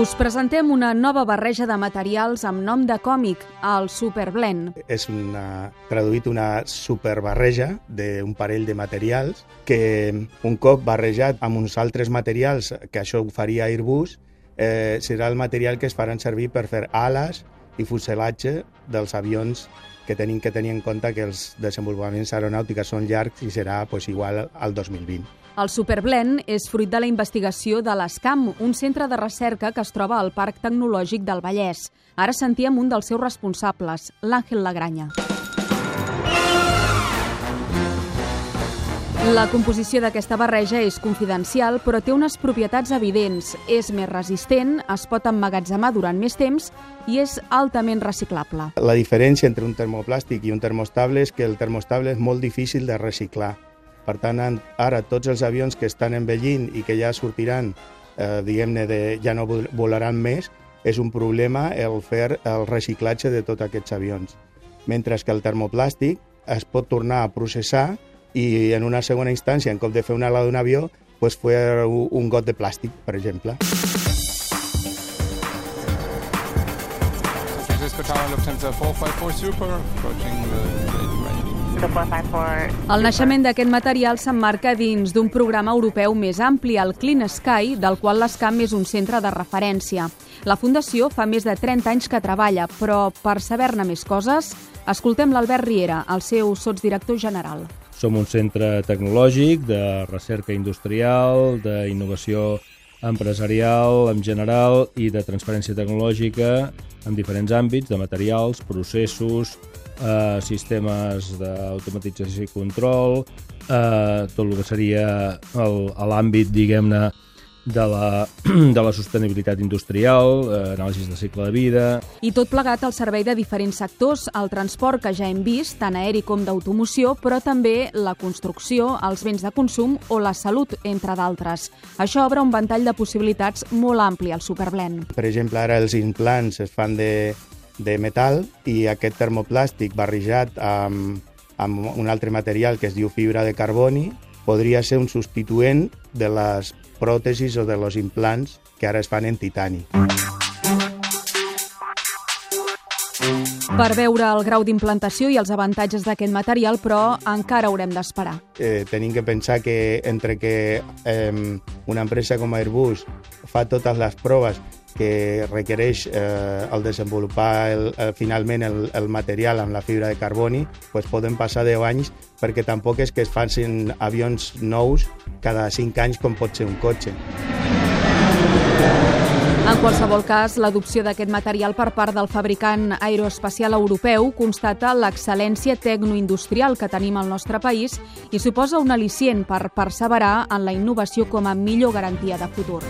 Us presentem una nova barreja de materials amb nom de còmic, el Superblend. És una, traduït una superbarreja d'un parell de materials que un cop barrejat amb uns altres materials, que això ho faria Airbus, eh, serà el material que es faran servir per fer ales i fuselatge dels avions que tenim que tenir en compte que els desenvolupaments aeronàutics són llargs i serà pues, igual al 2020. El Superblend és fruit de la investigació de l'ESCAM, un centre de recerca que es troba al Parc Tecnològic del Vallès. Ara sentíem un dels seus responsables, l'Àngel Lagranya. La composició d'aquesta barreja és confidencial, però té unes propietats evidents. És més resistent, es pot emmagatzemar durant més temps i és altament reciclable. La diferència entre un termoplàstic i un termostable és que el termostable és molt difícil de reciclar. Per tant, ara tots els avions que estan envellint i que ja sortiran, eh, diguem-ne, ja no volaran més, és un problema el fer el reciclatge de tots aquests avions. Mentre que el termoplàstic es pot tornar a processar i en una segona instància, en cop de fer una ala d'un avió, pues fer un got de plàstic, per exemple. Francisco Tower, Lufthansa 454 Super, approaching the el naixement d'aquest material s'emmarca dins d'un programa europeu més ampli, el Clean Sky, del qual l'ESCAM és un centre de referència. La Fundació fa més de 30 anys que treballa, però per saber-ne més coses, escoltem l'Albert Riera, el seu sotsdirector general. Som un centre tecnològic de recerca industrial, d'innovació empresarial en general i de transferència tecnològica en diferents àmbits de materials, processos, eh, sistemes d'automatització i control, eh, tot el que seria l'àmbit, diguem-ne, de la, de la sostenibilitat industrial, eh, anàlisis de cicle de vida... I tot plegat al servei de diferents sectors, el transport que ja hem vist, tant aeri com d'automoció, però també la construcció, els béns de consum o la salut, entre d'altres. Això obre un ventall de possibilitats molt ampli al Superblend. Per exemple, ara els implants es fan de, de metal i aquest termoplàstic barrejat amb, amb un altre material que es diu fibra de carboni podria ser un substituent de les pròtesis o de los implants que ara es fan en titani. Per veure el grau d'implantació i els avantatges d'aquest material, però encara haurem d'esperar. Eh, tenim que pensar que entre que eh, una empresa com Airbus fa totes les proves que requereix eh, el desenvolupar el, el, finalment el, el material amb la fibra de carboni, pues poden passar 10 anys perquè tampoc és que es facin avions nous cada 5 anys com pot ser un cotxe. En qualsevol cas, l'adopció d'aquest material per part del fabricant aeroespacial europeu constata l'excel·lència tecnoindustrial que tenim al nostre país i suposa un al·licient per perseverar en la innovació com a millor garantia de futur.